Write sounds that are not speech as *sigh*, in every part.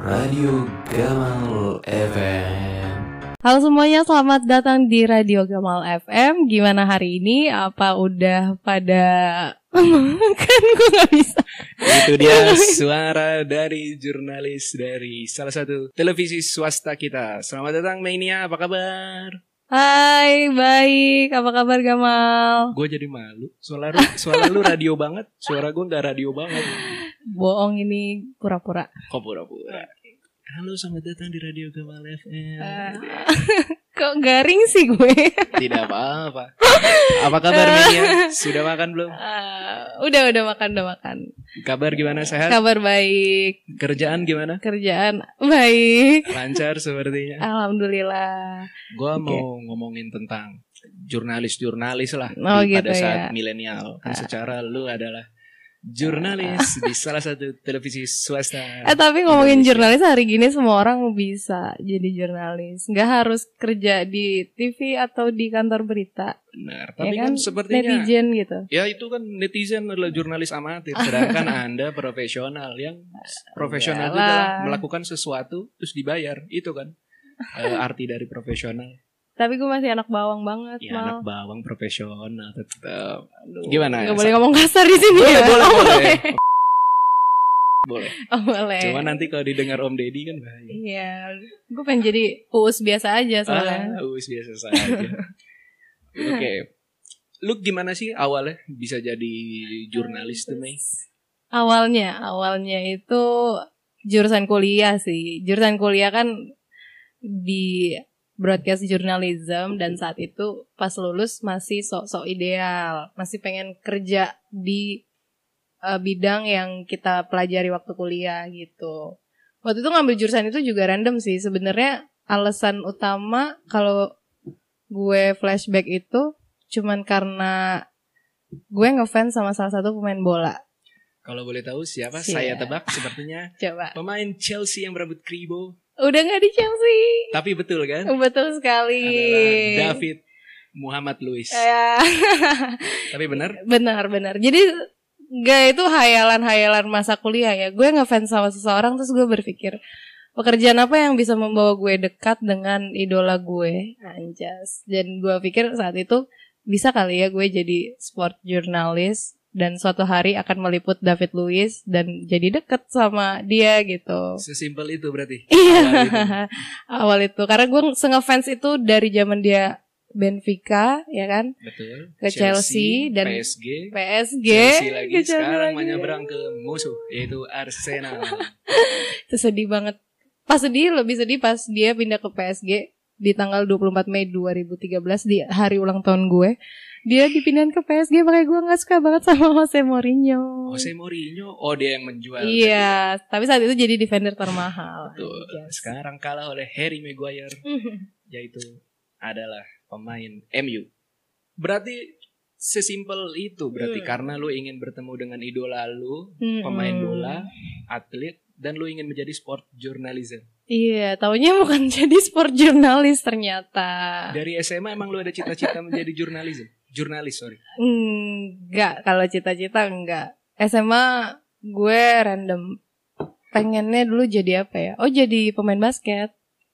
Radio Gamal FM. Halo semuanya, selamat datang di Radio Gamal FM. Gimana hari ini? Apa udah pada *laughs* kan gue gak bisa. Itu dia *laughs* suara dari jurnalis dari salah satu televisi swasta kita. Selamat datang Mania, apa kabar? Hai, baik. Apa kabar Gamal? Gue jadi malu. Suara lu, suara lu radio banget. Suara gue nggak radio banget. Bohong ini pura-pura. Kok pura-pura? Halo, selamat datang di Radio Gamal FM. Ah. *laughs* Kok garing sih gue? Tidak apa-apa. Apa kabar Mania? Sudah makan belum? Ah, udah, udah makan, udah makan. Kabar gimana? Sehat? Kabar baik. Kerjaan gimana? Kerjaan baik. Lancar sepertinya. Alhamdulillah. Gua mau ngomongin tentang jurnalis-jurnalis lah Oh, di, pada gitu saat ya. milenial. Kan Ah. secara lu adalah jurnalis di salah satu televisi swasta. Eh tapi ngomongin Indonesia. jurnalis hari gini semua orang bisa jadi jurnalis. Nggak harus kerja di TV atau di kantor berita. Benar, Ya tapi kan? kan, sepertinya Netizen gitu. ya itu kan netizen adalah jurnalis amatir, sedangkan *laughs* Anda profesional yang profesional itu adalah melakukan sesuatu terus dibayar. Itu kan eh, arti dari profesional. Tapi gue masih anak bawang banget, Ya Mal. anak bawang profesional tetap. Aduh, Gimana? Nggak boleh ngomong kasar di sini Boleh, ya. boleh, Oh, boleh. Boleh. Oh, boleh. Cuma nanti kalau didengar Om Deddy kan bahaya. Iya, gue pengen jadi uus biasa aja soalnya. Ah, wis biasa saja. Oke. Lu gimana sih awalnya bisa jadi jurnalis tuh, Mei? Awalnya, awalnya itu jurusan kuliah sih. Jurusan kuliah kan di broadcast journalism dan saat itu pas lulus masih sok-sok ideal, masih pengen kerja di eh, bidang yang kita pelajari waktu kuliah gitu. Waktu itu ngambil jurusan itu juga random sih. Sebenarnya alasan utama kalau gue flashback itu cuman karena gue ngefans sama salah satu pemain bola. Kalau boleh tahu siapa? Iya. Saya tebak sepertinya Coba. pemain Chelsea yang berambut kribo. Udah nggak di Chelsea. Tapi betul kan? Betul sekali. Adalah David Muhammad Luiz. Ya, Tapi benar? benar benar. Jadi gak itu hayalan-hayalan masa kuliah ya. Gue ngefans sama seseorang terus gue berpikir pekerjaan apa yang bisa membawa gue dekat dengan idola gue, anjas. Dan gue pikir saat itu bisa kali ya gue jadi sport jurnalis dan suatu hari akan meliput David Luiz dan jadi deket sama dia gitu. Sesimpel itu berarti. Iya. Awal itu. *laughs* Awal itu karena gue ngefans itu dari zaman dia Benfica ya kan Betul. Ke Chelsea dan PSG. PSG Chelsea lagi ke Chelsea sekarang lagi. menyeberang ke musuh yaitu Arsenal. *laughs* itu sedih banget pas sedih lebih sedih pas dia pindah ke PSG di tanggal 24 Mei 2013 di hari ulang tahun gue dia dipindahin ke PSG makanya gue nggak suka banget sama *laughs* Jose Mourinho Jose Mourinho, oh dia yang menjual. iya tapi saat itu jadi defender termahal Betul. Anjas. Sekarang kalah oleh Harry Maguire, yaitu adalah pemain MU. Berarti sesimpel itu berarti Hmm. karena lu ingin bertemu dengan idola lu, Mm-mm. pemain bola, atlet dan lu ingin menjadi sport journalism. Iya, taunya bukan *laughs* jadi sport jurnalis ternyata. Dari SMA emang lu ada cita-cita menjadi jurnalism? Jurnalis, sorry. Enggak, kalau cita-cita enggak. SMA gue random. Pengennya dulu jadi apa ya? Oh, jadi pemain basket.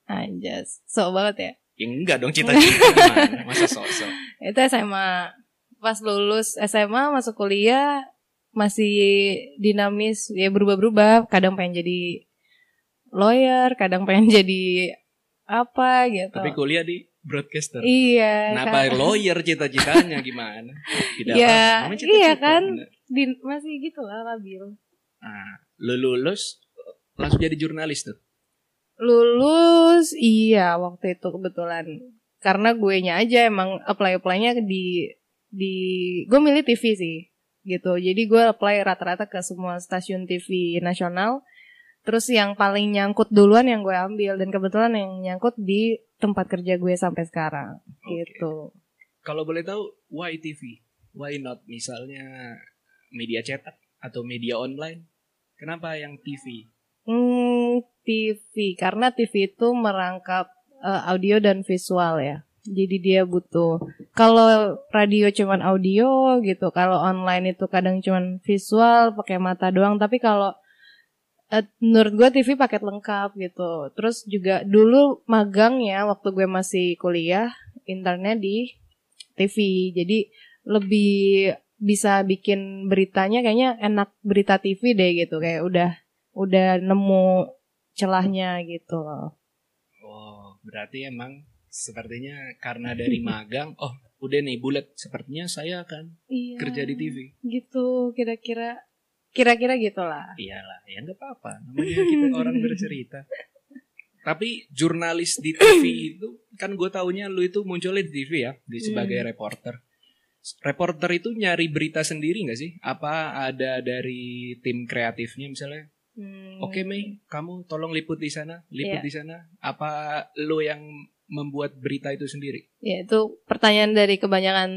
Anjas, sok banget ya. Ya enggak dong cita-cita gimana? Masa sosok. *laughs* Itu SMA. Pas lulus SMA masuk kuliah masih dinamis, ya berubah-berubah. Kadang pengen jadi lawyer, kadang pengen *laughs* jadi apa gitu. Tapi kuliah di broadcaster. iya. Kenapa kan. lawyer cita-citanya gimana? Tidak Ya, apa-apa. Namanya iya cita-cita, kan? Di- masih gitu lah labil. Nah, lu lulus langsung jadi jurnalis tuh. Lulus iya waktu itu kebetulan karena gue nya aja emang apply apply-nya di di gue milih TV sih gitu. Jadi gue apply rata-rata ke semua stasiun TV nasional. Terus yang paling nyangkut duluan yang gue ambil dan kebetulan yang nyangkut di tempat kerja gue sampai sekarang Oke. gitu. Kalau boleh tahu, why TV? Why not misalnya media cetak atau media online? Kenapa yang TV? Hmm, TV karena TV itu merangkap eh, audio dan visual ya. Jadi dia butuh kalau radio cuman audio gitu, kalau online itu kadang cuman visual pakai mata doang, tapi kalau eh, menurut gue TV paket lengkap gitu. Terus juga dulu magang ya waktu gue masih kuliah internnya di TV. Jadi lebih bisa bikin beritanya kayaknya enak berita TV deh gitu kayak udah udah nemu celahnya gitu loh. Oh, berarti emang sepertinya karena dari *laughs* magang, oh udah nih bulat, sepertinya saya akan Iya. kerja di TV. Gitu kira-kira kira-kira gitulah. Iyalah, ya nggak apa-apa. Namanya kita *laughs* orang bercerita. Tapi jurnalis di TV itu kan gue taunya lu itu munculnya di TV ya, di sebagai Hmm. reporter. Reporter itu nyari berita sendiri nggak sih? Apa ada dari tim kreatifnya misalnya? Hmm. Oke Mei, kamu tolong liput di sana, liput Iya. di sana. Apa lo yang membuat berita itu sendiri? Ya itu pertanyaan dari kebanyakan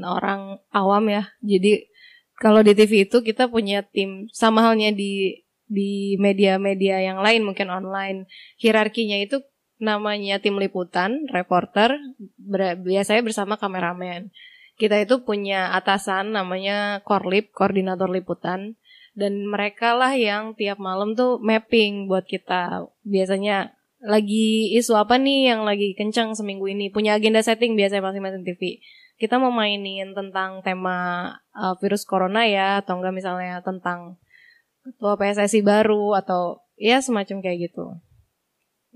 orang awam ya. Jadi kalau di TV itu kita punya tim sama halnya di di media-media yang lain mungkin online. Hierarkinya itu namanya tim liputan, reporter, biasanya bersama kameramen. Kita itu punya atasan namanya korlip, koordinator liputan. Dan mereka lah yang tiap malam tuh mapping buat kita. Biasanya lagi isu apa nih yang lagi kencang seminggu ini punya agenda setting biasanya masing-masing TV kita mau mainin tentang tema uh, virus corona ya atau enggak misalnya tentang ketua PSSI baru atau ya semacam kayak gitu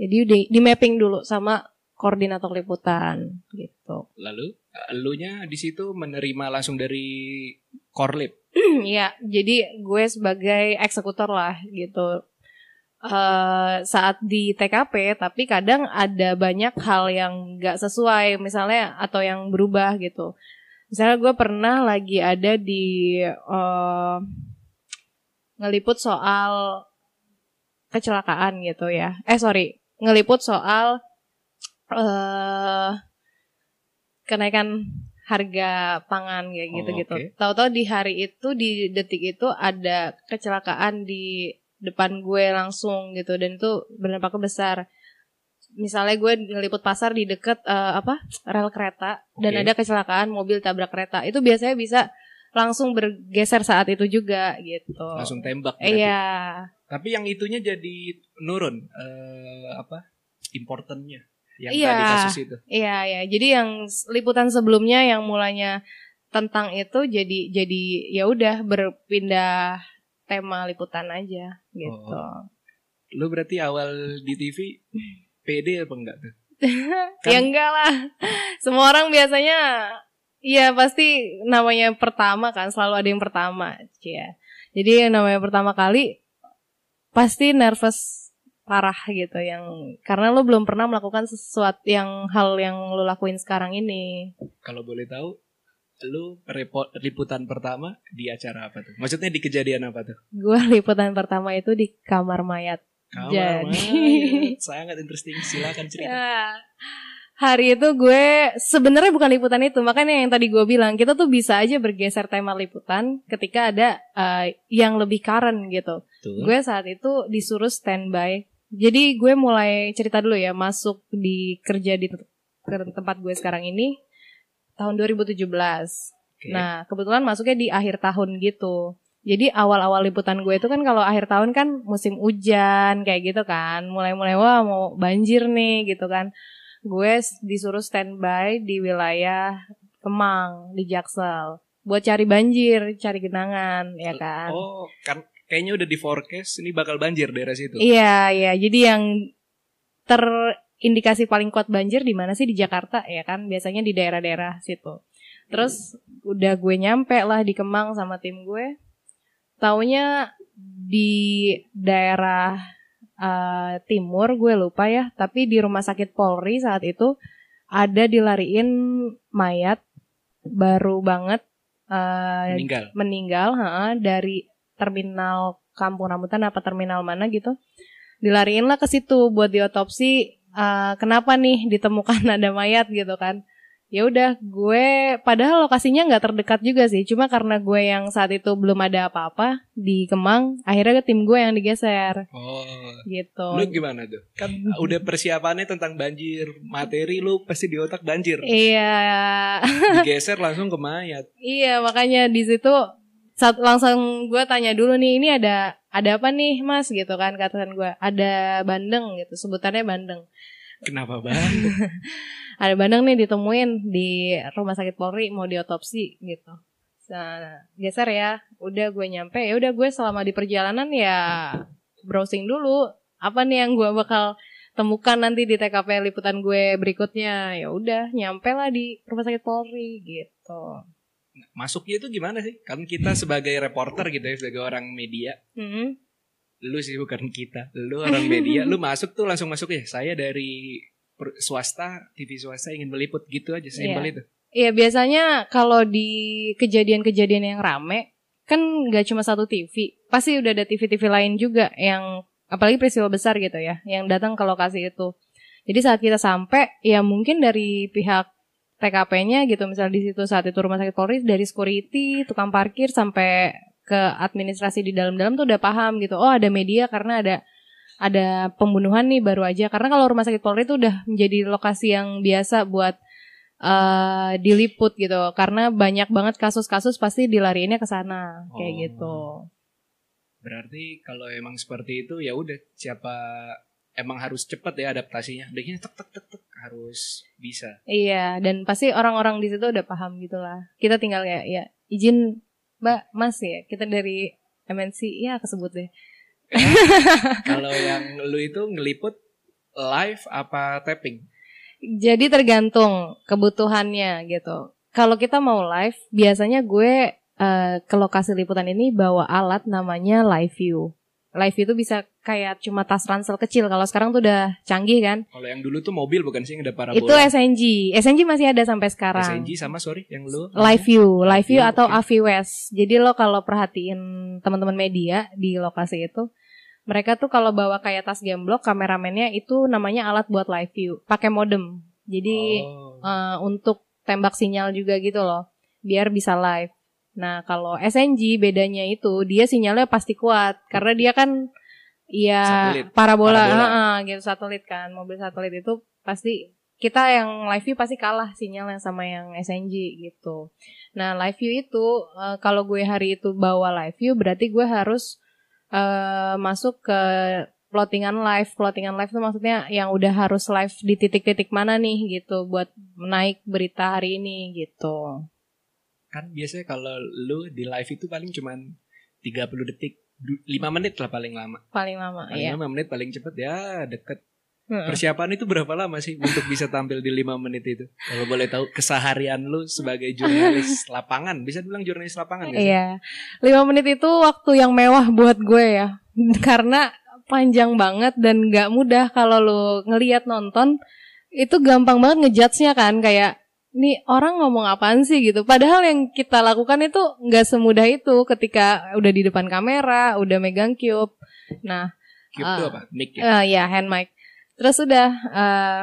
jadi di, di mapping dulu sama koordinator liputan gitu Lalu elunya di situ menerima langsung dari korlip. *clears throat* Iya, jadi gue sebagai eksekutor lah gitu. Eh saat di TKP, tapi kadang ada banyak hal yang gak sesuai, misalnya atau yang berubah gitu. Misalnya gue pernah lagi ada di eh ngeliput soal kecelakaan gitu ya. Eh sorry, ngeliput soal eh kenaikan harga pangan kayak Oh, gitu-gitu. oke. Tahu-tahu di hari itu di detik itu ada kecelakaan di depan gue langsung gitu dan itu berdampak besar. Misalnya gue ngeliput pasar di deket eh, apa rel kereta dan Oke. ada kecelakaan mobil tabrak kereta. Itu biasanya bisa langsung bergeser saat itu juga gitu. Langsung tembak. berarti. Iya. Tapi yang itunya jadi nurun eh apa? Importantnya yang Iya. tadi kasus itu. Iya ya, jadi yang liputan sebelumnya yang mulanya tentang itu jadi jadi ya udah berpindah tema liputan aja gitu. Oh. Lu berarti awal di TV PD apa enggak tuh? *laughs* ya enggak lah. Semua orang biasanya ya pasti namanya pertama kan selalu ada yang pertama, ya. Jadi yang namanya pertama kali pasti nervous parah gitu yang karena lo belum pernah melakukan sesuatu yang hal yang lo lakuin sekarang ini. Kalau boleh tahu, lu repot liputan pertama di acara apa tuh? Maksudnya di kejadian apa tuh? Gue *laughs* liputan pertama itu di kamar mayat. Kamar Jadi- mayat. sangat interesting. Silakan cerita. *laughs* Ya. Hari itu gue sebenarnya bukan liputan itu, makanya yang tadi gue bilang kita tuh bisa aja bergeser tema liputan ketika ada eh, yang lebih current gitu. Tuh. Gue saat itu disuruh standby. Jadi gue mulai cerita dulu ya, masuk di kerja di tempat gue sekarang ini tahun 2017. Oke. Nah, kebetulan masuknya di akhir tahun gitu. Jadi awal-awal liputan gue itu kan kalau akhir tahun kan musim hujan kayak gitu kan. Mulai-mulai wah mau banjir nih gitu kan. Gue disuruh standby di wilayah Kemang di Jaksel buat cari banjir, cari genangan ya kan. Oh, kan kayaknya udah di forecast ini bakal banjir daerah situ. Iya, iya. Jadi yang terindikasi paling kuat banjir di mana sih di Jakarta ya kan? Biasanya di daerah-daerah situ. Terus udah gue nyampe lah di Kemang sama tim gue. Taunya di daerah eh, timur gue lupa ya, tapi di rumah sakit Polri saat itu ada dilariin mayat baru banget eh, Meninggal. meninggal heeh, dari terminal Kampung Rambutan apa terminal mana gitu. Dilariin lah ke situ buat diotopsi eh, kenapa nih ditemukan *laughs* ada mayat gitu kan. Ya udah gue padahal lokasinya nggak terdekat juga sih. Cuma karena gue yang saat itu belum ada apa-apa di Kemang, akhirnya tim gue yang digeser Oh. gitu. Lu gimana tuh? Kan *laughs* udah persiapannya tentang banjir, materi lu pasti di otak banjir. Iya. *laughs* Digeser langsung ke mayat. Iya, makanya di situ saat langsung gue tanya dulu nih, ini ada ada apa nih mas gitu kan katakan gue ada bandeng gitu sebutannya bandeng Kenapa banget? *laughs* ada bandeng nih ditemuin di rumah sakit Polri mau diotopsi gitu nah, geser ya udah gue nyampe ya udah gue selama di perjalanan ya browsing dulu apa nih yang gue bakal temukan nanti di TKP liputan gue berikutnya ya udah nyampe lah di rumah sakit Polri gitu Masuknya itu gimana sih? Kan kita sebagai reporter gitu ya, sebagai orang media. Hmm. Lu sih bukan kita. Lu orang media, lu masuk tuh langsung masuk ya. Saya dari swasta, TV swasta ingin meliput gitu aja, simpel Iya. itu. Iya biasanya kalau di kejadian-kejadian yang rame kan nggak cuma satu TV, pasti udah ada TV-TV lain juga yang apalagi peristiwa besar gitu ya, yang datang ke lokasi itu. Jadi saat kita sampai, ya mungkin dari pihak TKP-nya gitu, misal di situ saat itu rumah sakit Polri dari security, tukang parkir sampai ke administrasi di dalam-dalam tuh udah paham gitu. Oh ada media karena ada ada pembunuhan nih baru aja. Karena kalau rumah sakit Polri itu udah menjadi lokasi yang biasa buat eh diliput gitu karena banyak banget kasus-kasus pasti dilariinnya ke sana kayak Oh. gitu. Berarti kalau emang seperti itu ya udah siapa emang harus cepet ya adaptasinya. Udah gini tek tek tek tek harus bisa. Iya, dan pasti orang-orang di situ udah paham gitu lah. Kita tinggal ya ya izin Mbak, Mas ya. Kita dari MNC ya kesebut deh. kalau yang lu itu ngeliput live apa tapping? Jadi tergantung kebutuhannya gitu. Kalau kita mau live, biasanya gue eh, ke lokasi liputan ini bawa alat namanya live view. Live itu bisa kayak cuma tas ransel kecil. Kalau sekarang tuh udah canggih kan. Kalau yang dulu tuh mobil bukan sih yang ada parabola? Itu SNG. SNG masih ada sampai sekarang. SNG sama sorry yang lu Live view, live view atau. AVWest. Jadi lo kalau perhatiin teman-teman media di lokasi itu, mereka tuh kalau bawa kayak tas gemblok, kameramennya itu namanya alat buat live view, pakai modem. Jadi Oh. eh, untuk tembak sinyal juga gitu loh, biar bisa live. Nah kalau SNG bedanya itu dia sinyalnya pasti kuat karena dia kan ya Satelit. parabola, Parabola. heeh, gitu satelit kan, mobil satelit itu pasti kita yang live view pasti kalah sinyalnya sama yang SNG gitu. Nah live view itu eh, kalau gue hari itu bawa live view berarti gue harus eh, masuk ke plottingan live. Plottingan live itu maksudnya yang udah harus live di titik-titik mana nih gitu buat naik berita hari ini gitu. Kan biasanya kalau lu di live itu paling cuman 30 detik, 5 menit lah paling lama. Paling lama Paling ya. lama menit paling cepet ya deket. Heeh. Persiapan itu berapa lama sih untuk bisa tampil di 5 menit itu? Kalau boleh tahu keseharian lu sebagai jurnalis *laughs* lapangan, bisa bilang jurnalis lapangan gak sih? Iya. Lima menit itu waktu yang mewah buat gue ya. *laughs* Karena panjang banget dan gak mudah kalau lu ngeliat nonton itu gampang banget ngejudge-nya kan kayak nih orang ngomong apaan sih gitu. Padahal yang kita lakukan itu nggak semudah itu ketika udah di depan kamera, udah megang cube. Nah, Cube itu Ah. apa? Mic ya? Eh, ya hand mic. Terus udah eh,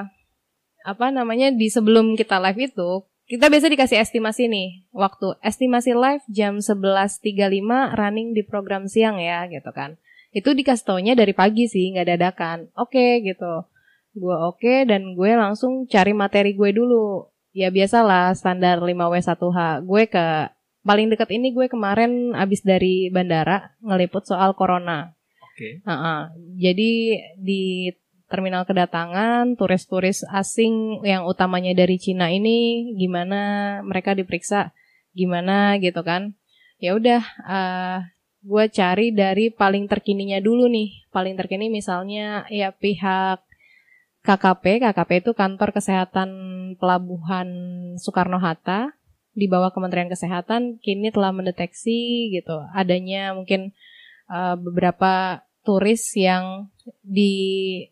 apa namanya di sebelum kita live itu kita biasa dikasih estimasi nih waktu estimasi live jam 11.35 running di program siang ya gitu kan. Itu dikasih taunya dari pagi sih nggak dadakan. Oke gitu. Gue oke dan gue langsung cari materi gue dulu. Ya biasalah standar 5W1H. Gue ke paling deket ini gue kemarin abis dari bandara ngeliput soal corona. Oke. Heeh. Jadi di terminal kedatangan turis-turis asing yang utamanya dari Cina ini gimana mereka diperiksa gimana gitu kan ya udah eh gue cari dari paling terkininya dulu nih paling terkini misalnya ya pihak KKP KKP itu kantor kesehatan pelabuhan Soekarno Hatta di bawah Kementerian Kesehatan kini telah mendeteksi gitu adanya mungkin eh, beberapa turis yang dicurigai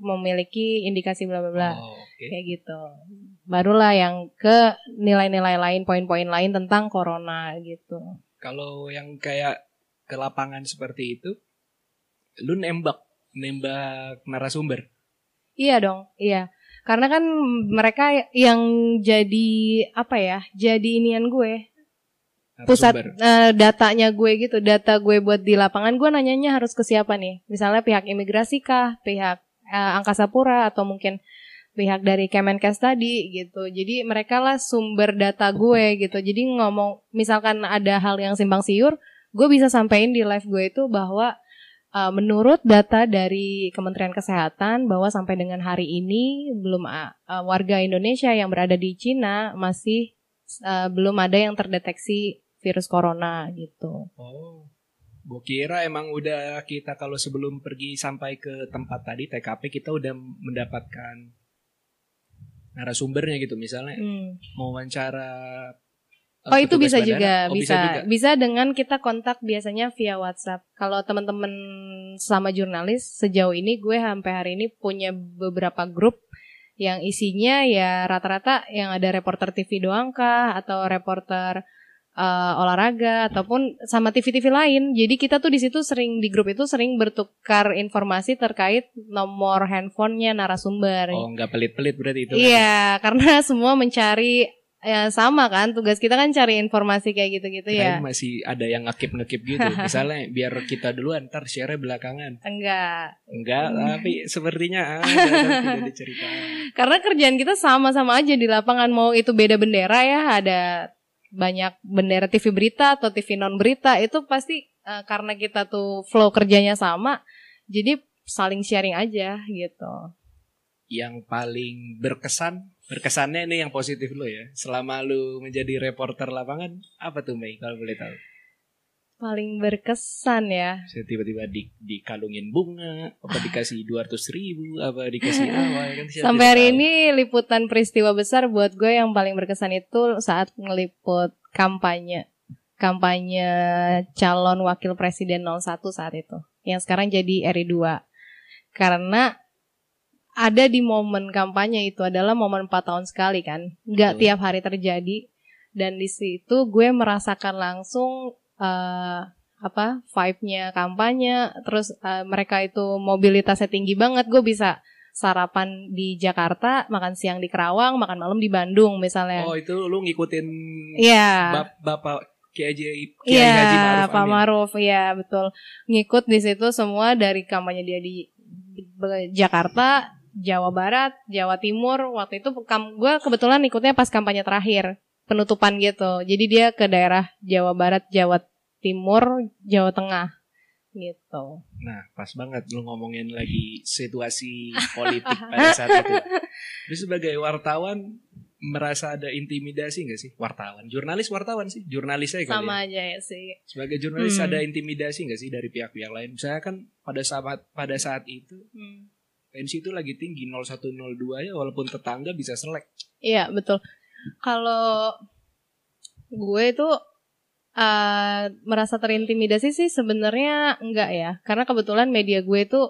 memiliki indikasi bla bla bla Oh, oke. kayak gitu. Barulah yang ke nilai-nilai lain, poin-poin lain tentang corona gitu. Kalau yang kayak ke lapangan seperti itu, lu nembak, nembak narasumber. Iya dong, iya. Karena kan mereka yang jadi apa ya? Jadi inian gue, pusat eh, datanya gue gitu, data gue buat di lapangan gue nanyanya harus ke siapa nih? Misalnya pihak imigrasi kah, pihak eh, angkasa pura atau mungkin pihak dari Kemenkes tadi gitu. Jadi mereka lah sumber data gue gitu. Jadi ngomong misalkan ada hal yang simpang siur, gue bisa sampaikan di live gue itu bahwa uh, menurut data dari Kementerian Kesehatan bahwa sampai dengan hari ini belum uh, warga Indonesia yang berada di Cina masih uh, belum ada yang terdeteksi virus corona gitu. Oh. Gue kira emang udah kita kalau sebelum pergi sampai ke tempat tadi TKP kita udah mendapatkan narasumbernya gitu misalnya hmm. mau wawancara Oh itu bisa juga, oh, bisa, bisa juga. Bisa dengan kita kontak biasanya via WhatsApp. Kalau teman-teman sama jurnalis sejauh ini gue sampai hari ini punya beberapa grup yang isinya ya rata-rata yang ada reporter TV doang kah atau reporter uh, olahraga ataupun sama TV-TV lain. Jadi kita tuh di situ sering di grup itu sering bertukar informasi terkait nomor handphonenya narasumber. Oh, nggak pelit-pelit berarti itu. Iya, kan? karena *laughs* semua mencari ya sama kan tugas kita kan cari informasi kayak gitu-gitu ya. masih ada yang ngekip-ngekip gitu. *laughs* Misalnya biar kita duluan ntar share belakangan. Enggak. Enggak, tapi sepertinya *laughs* ada tidak diceritakan. Karena kerjaan kita sama-sama aja di lapangan mau itu beda bendera ya, ada banyak bendera TV berita atau TV non berita itu pasti uh, karena kita tuh flow kerjanya sama jadi saling sharing aja gitu yang paling berkesan berkesannya ini yang positif lo ya. Selama lu menjadi reporter lapangan apa tuh Mei kalau boleh tahu? Paling berkesan ya. Saya tiba-tiba di dikalungin bunga apa dikasih dua ratus ribu apa dikasih *laughs* apa ya kan? Sampai hari tahu. ini liputan peristiwa besar buat gue yang paling berkesan itu saat ngeliput kampanye kampanye calon wakil presiden 01 saat itu. Yang sekarang jadi RI 2 karena ada di momen kampanye itu adalah momen 4 tahun sekali kan. Nggak tiap hari terjadi. Dan di situ gue merasakan langsung uh, apa vibe-nya kampanye. Terus uh, mereka itu mobilitasnya tinggi banget. Gue bisa sarapan di Jakarta makan siang di Kerawang makan malam di Bandung misalnya. Oh itu lu ngikutin yeah. bap bapak Kiai Kiai yeah, Haji Maruf Pak Maruf. Ya betul. Ngikut di situ semua dari kampanye dia di Jakarta Jawa Barat Jawa Timur waktu itu gue kebetulan ikutnya pas kampanye terakhir penutupan gitu. Jadi dia ke daerah Jawa Barat, Jawa Timur, Jawa Tengah gitu. Nah, pas banget lu ngomongin lagi situasi *laughs* politik pada saat itu. Lu sebagai wartawan merasa ada intimidasi gak sih? Wartawan, jurnalis wartawan sih, jurnalis aja Sama ya. aja ya sih. Sebagai jurnalis hmm. ada intimidasi gak sih dari pihak-pihak lain? Misalnya kan pada saat pada saat itu hmm. Pensi itu lagi tinggi 0102 ya walaupun tetangga bisa selek. Iya, betul. Kalau gue itu uh, merasa terintimidasi sih sebenarnya enggak ya, karena kebetulan media gue itu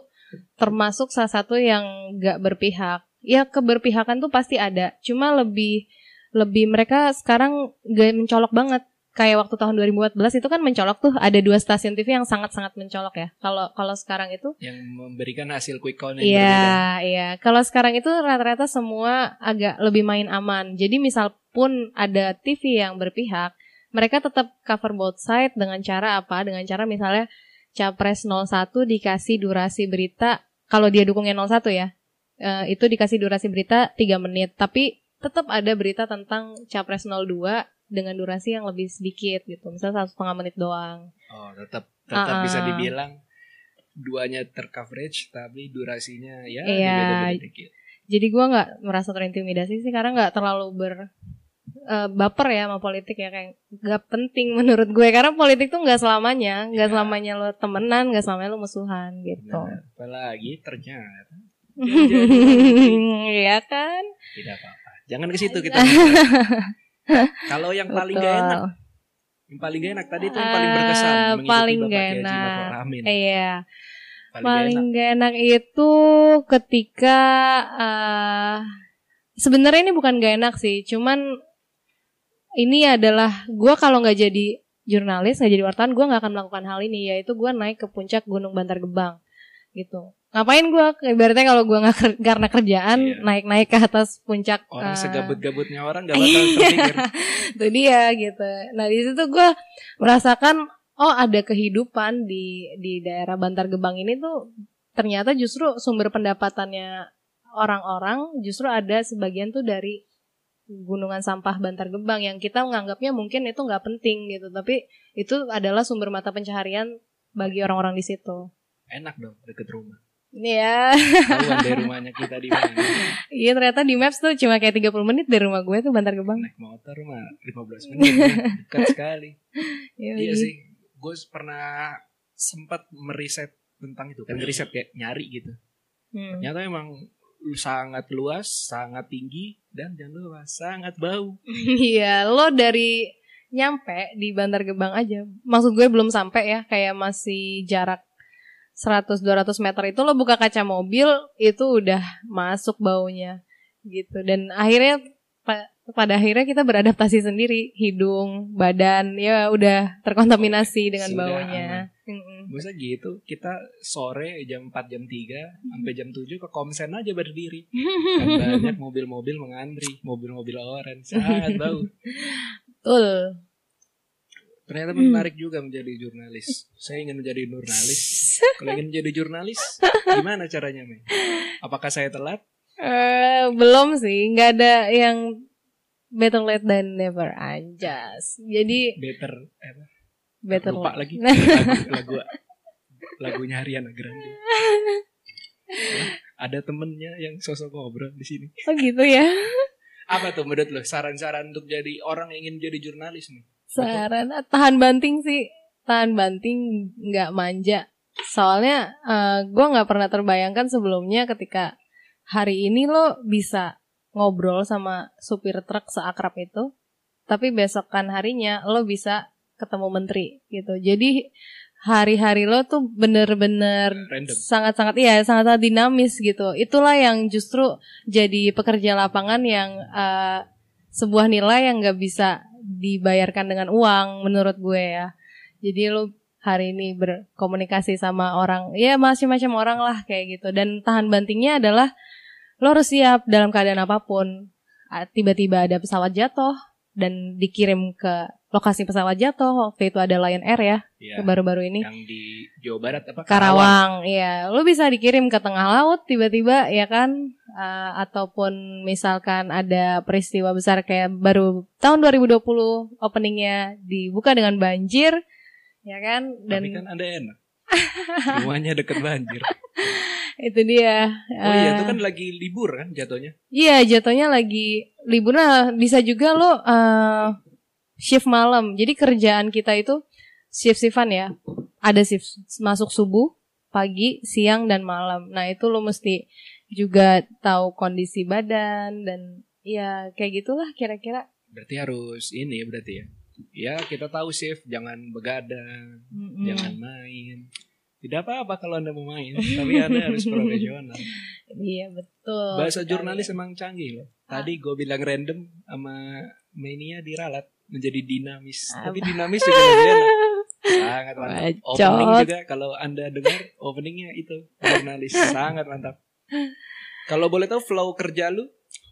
termasuk salah satu yang enggak berpihak. Ya keberpihakan tuh pasti ada, cuma lebih lebih mereka sekarang gak mencolok banget kayak waktu tahun 2014 itu kan mencolok tuh ada dua stasiun TV yang sangat-sangat mencolok ya. Kalau kalau sekarang itu yang memberikan hasil quick count yang Iya, iya. Kalau sekarang itu rata-rata semua agak lebih main aman. Jadi misal pun ada TV yang berpihak, mereka tetap cover both side dengan cara apa? Dengan cara misalnya Capres 01 dikasih durasi berita kalau dia dukungnya 01 ya. Uh, itu dikasih durasi berita 3 menit, tapi tetap ada berita tentang Capres 02 dengan durasi yang lebih sedikit gitu. Misalnya satu setengah menit doang. Oh tetap tetap uh, bisa dibilang duanya tercoverage tapi durasinya ya iya, dikit. Jadi gue nggak merasa terintimidasi sih karena nggak terlalu ber uh, baper ya sama politik ya kayak nggak penting menurut gue. Karena politik tuh nggak selamanya. Nggak ya. selamanya lo temenan nggak selamanya lo musuhan gitu. Nah, apalagi ternyata *laughs* Iya kan? Tidak apa-apa. Jangan ke situ kita *laughs* *laughs* Kalau yang paling gak enak. Yang paling gak enak tadi itu yang paling berkesan uh, paling gak enak. iya. Paling, paling gak enak itu ketika uh, sebenarnya ini bukan gak enak sih cuman ini adalah gue kalau nggak jadi jurnalis nggak jadi wartawan gue nggak akan melakukan hal ini yaitu gue naik ke puncak gunung Bantar Gebang gitu ngapain gue ibaratnya kalau gue nggak ker karena kerjaan iya. naik-naik ke atas puncak orang uh, segabut-gabutnya orang gak *laughs* bakal terpikir. itu dia gitu. Nah di situ gue merasakan oh ada kehidupan di di daerah Bantar Gebang ini tuh ternyata justru sumber pendapatannya orang-orang justru ada sebagian tuh dari gunungan sampah Bantar Gebang yang kita menganggapnya mungkin itu nggak penting gitu. Tapi itu adalah sumber mata pencaharian bagi orang-orang di situ. Enak dong deket rumah. Ini ya Tahuan dari rumahnya kita di mana. *laughs* iya ternyata di maps tuh cuma kayak 30 menit dari rumah gue tuh Bantar Gebang Naik motor mah 15 menit. Dekat *laughs* sekali. Yoi. Iya sih. Gue pernah sempat meriset tentang itu kan ngeriset kayak nyari gitu. Hmm. Ternyata emang sangat luas, sangat tinggi dan jangan lupa sangat bau. *laughs* Iya, lo dari nyampe di Bantar Gebang aja. Maksud gue belum sampai ya, kayak masih jarak 100 200 meter itu lo buka kaca mobil itu udah masuk baunya gitu. Dan akhirnya pa- pada akhirnya kita beradaptasi sendiri, hidung, badan ya udah terkontaminasi dengan Sudah baunya. Masa gitu, kita sore jam 4 jam 3 sampai jam 7 ke komsen aja berdiri. *laughs* Kan banyak mobil-mobil mengantri, mobil-mobil orange, sangat bau. Betul. Ternyata Hmm. menarik juga menjadi jurnalis. Saya ingin menjadi jurnalis. Kalau ingin menjadi jurnalis, gimana caranya, Mei? Apakah saya telat? Eh, belum sih, nggak ada yang better late than never anjas. Jadi Better, eh, apa? better lupa late. lagi *laughs* lagu, lagu lagunya Ariana Grande. *laughs* Ada temennya yang sosok ngobrol di sini. Oh gitu ya. Apa tuh menurut lo saran-saran untuk jadi orang yang ingin jadi jurnalis nih? Saran ah, tahan banting sih, tahan banting nggak manja. Soalnya eh, gue nggak pernah terbayangkan sebelumnya ketika hari ini lo bisa ngobrol sama supir truk seakrab itu, tapi besokan harinya lo bisa ketemu menteri gitu. Jadi hari-hari lo tuh bener-bener sangat-sangat iya sangat-sangat dinamis gitu. Itulah yang justru jadi pekerja lapangan yang eh, sebuah nilai yang nggak bisa dibayarkan dengan uang menurut gue ya. Jadi lo hari ini berkomunikasi sama orang, ya macam-macam orang lah kayak gitu. Dan tahan bantingnya adalah lo harus siap dalam keadaan apa pun. Tiba-tiba ada pesawat jatuh dan dikirim ke lokasi pesawat jatuh. Waktu itu ada Lion Air ya, Ya, baru-baru ini. yang di Jawa Barat apa? Karawang, iya. Lu bisa dikirim ke tengah laut tiba-tiba ya kan Eh, ataupun misalkan ada peristiwa besar kayak baru tahun 2020 openingnya dibuka dengan banjir ya kan dan Tapi kan Anda *laughs* enak. Rumahnya deket banjir. itu dia. Oh iya, Eh, itu kan lagi libur kan jatuhnya. Iya, jatuhnya lagi libur. Nah, bisa juga lo eh, shift malam. Jadi kerjaan kita itu shift-shiftan ya. Ada shift masuk subuh, pagi, siang dan malam. Nah, itu lo mesti juga tahu kondisi badan dan ya kayak gitulah kira-kira. Berarti harus ini berarti ya. Ya kita tahu shift, jangan begadang, Mm-mm. jangan main. Tidak apa-apa kalau anda mau main, *laughs* tapi anda harus profesional. Iya, betul. Bahasa jurnalis emang canggih loh. Tadi gue bilang random sama Mania diralat menjadi dinamis. Tapi dinamis juga enak. Sangat mantap. Bacot. Opening juga kalau anda dengar openingnya itu jurnalis sangat mantap. Kalau boleh tahu flow kerja lu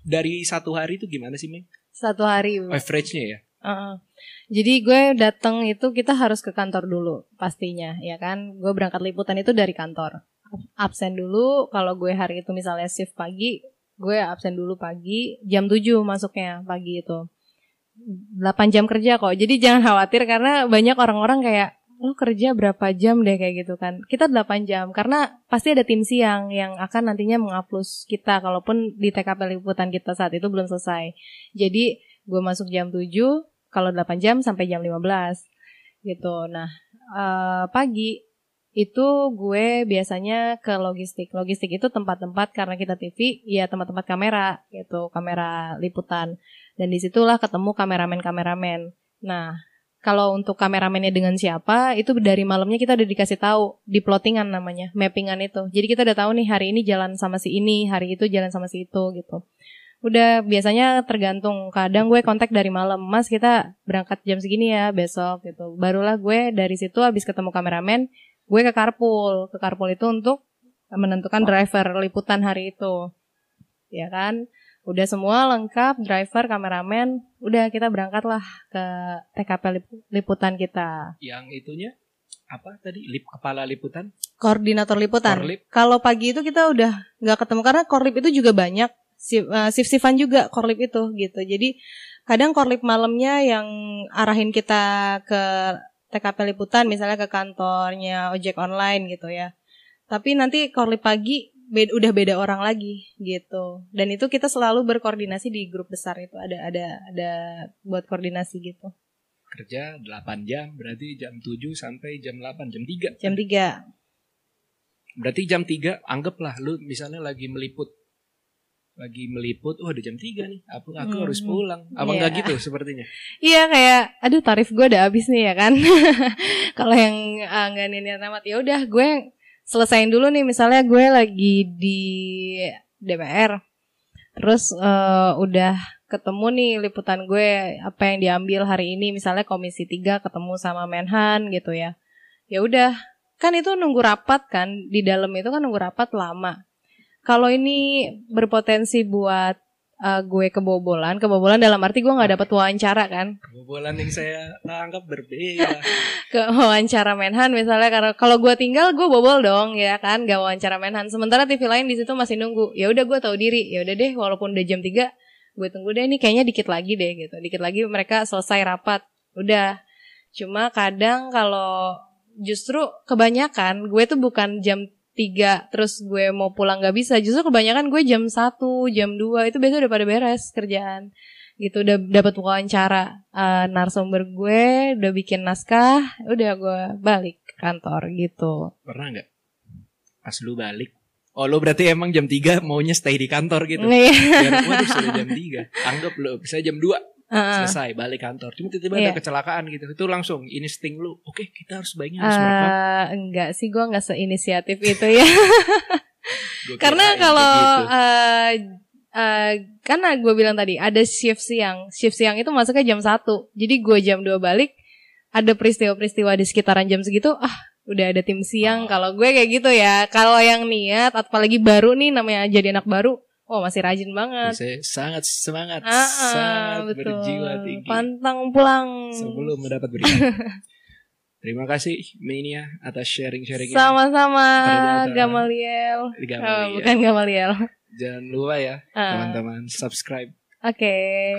dari satu hari itu gimana sih, Meng? Satu hari. Average-nya ya? Heeh. Jadi gue datang itu kita harus ke kantor dulu pastinya ya kan. Gue berangkat liputan itu dari kantor. Absen dulu kalau gue hari itu misalnya shift pagi, gue absen dulu pagi, jam 7 masuknya pagi itu. 8 jam kerja kok. Jadi jangan khawatir karena banyak orang-orang kayak lu kerja berapa jam deh kayak gitu kan. Kita 8 jam karena pasti ada tim siang yang akan nantinya mengupload kita kalaupun di TKP liputan kita saat itu belum selesai. Jadi gue masuk jam 7 kalau 8 jam sampai jam 15 gitu. Nah, eh, pagi itu gue biasanya ke logistik. Logistik itu tempat-tempat karena kita TV, ya tempat-tempat kamera gitu, kamera liputan. Dan di situlah ketemu kameramen-kameramen. Nah, kalau untuk kameramennya dengan siapa, itu dari malamnya kita udah dikasih tahu di plottingan namanya, mappingan itu. Jadi kita udah tahu nih hari ini jalan sama si ini, hari itu jalan sama si itu gitu. Udah biasanya tergantung. Kadang gue kontak dari malam, Mas kita berangkat jam segini ya besok gitu. Barulah gue dari situ habis ketemu kameramen, gue ke carpool. Ke carpool itu untuk menentukan driver liputan hari itu. Ya kan? Udah semua lengkap, driver, kameramen, udah kita berangkatlah ke TKP lip- liputan kita. Yang itunya apa tadi? Lip kepala liputan? Koordinator liputan. Korlip? Kalau pagi itu kita udah nggak ketemu karena korlip itu juga banyak Sif- eh, juga korlip itu gitu. Jadi kadang korlip malamnya yang arahin kita ke TKP liputan misalnya ke kantornya ojek online gitu ya. Tapi nanti korlip pagi bed- udah beda orang lagi gitu. Dan itu kita selalu berkoordinasi di grup besar itu ada ada ada buat koordinasi gitu. Kerja 8 jam, berarti jam 7 sampai jam 8, jam 3. Jam 3. Berarti jam 3 anggaplah lu misalnya lagi meliput. Lagi meliput, oh udah jam 3 nih. Aku aku Hmm. harus pulang. Apa enggak gitu sepertinya? *laughs* Iya kayak aduh tarif gue udah habis nih ya kan. *laughs* Kalau yang uh, nggak niat amat ya udah gue selesain dulu nih misalnya gue lagi di DPR. Terus eh, udah ketemu nih liputan gue apa yang diambil hari ini misalnya komisi 3 ketemu sama Menhan gitu ya. Ya udah kan itu nunggu rapat kan di dalam itu kan nunggu rapat lama. Kalau ini berpotensi buat eh, gue kebobolan, kebobolan dalam arti gue nggak dapat wawancara kan, Kebobolan yang saya anggap berbeda. *laughs* ke wawancara Menhan misalnya karena kalau gue tinggal gue bobol dong ya kan? Gak wawancara Menhan. Sementara TV lain di situ masih nunggu. Ya udah gue tahu diri. Ya udah deh walaupun udah jam 3 gue tunggu deh ini kayaknya dikit lagi deh gitu. Dikit lagi mereka selesai rapat. Udah. Cuma kadang kalau justru kebanyakan gue tuh bukan jam 3 terus gue mau pulang gak bisa justru kebanyakan gue jam 1 jam 2 itu biasanya udah pada beres kerjaan gitu udah dapat wawancara eh, narasumber gue udah bikin naskah udah gue balik ke kantor gitu Pernah nggak? Pas lu balik. Oh lu berarti emang jam 3 maunya stay di kantor gitu. Iya. Biar waduh sudah jam 3. Anggap lu bisa jam 2 Selesai balik kantor. Cuma tiba-tiba Iya. ada kecelakaan gitu. Itu langsung insting lu. Oke, kita harus baiknya harus. Eh, enggak sih gue nggak seinisiatif itu ya karena kalau gitu. eh eh, karena gue bilang tadi ada shift siang shift siang itu masuknya jam 1 jadi gue jam 2 balik ada peristiwa-peristiwa di sekitaran jam segitu ah udah ada tim siang Oh. kalau gue kayak gitu ya kalau yang niat apalagi baru nih namanya jadi anak baru oh masih rajin banget Saya sangat semangat, Ah, ah, sangat betul berjiwa tinggi pantang pulang sebelum mendapat berita. *laughs* Terima kasih Mania atas sharing-sharingnya. sama-sama. Gamaliel Gamaliel. Oh, bukan Gamaliel Jangan lupa ya Ah, teman-teman subscribe oke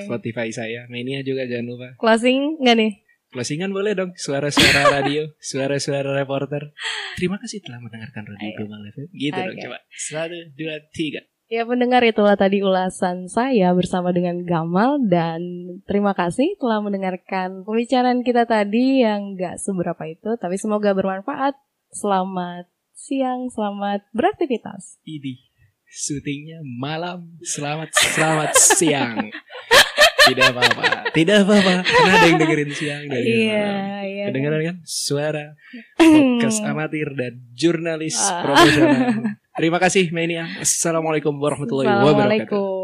Spotify saya. Mania juga jangan lupa. closing nggak nih Closingan boleh dong. Suara-suara *laughs* radio, suara-suara reporter. Terima kasih telah mendengarkan Radio FM. Gitu dong Oke. coba. Satu, dua, tiga. Ya pendengar itulah tadi ulasan saya bersama dengan Gamal dan terima kasih telah mendengarkan pembicaraan kita tadi yang gak seberapa itu tapi semoga bermanfaat. Selamat siang, selamat beraktivitas. Ini syutingnya malam. Selamat, selamat siang. *laughs* Tidak apa-apa. Tidak apa-apa. Karena ada yang dengerin siang dan Iya, malam. iya. Kedengeran kan? Suara *laughs* podcast amatir dan jurnalis Ah. profesional. *laughs* Terima kasih Mania. Assalamualaikum warahmatullahi wabarakatuh.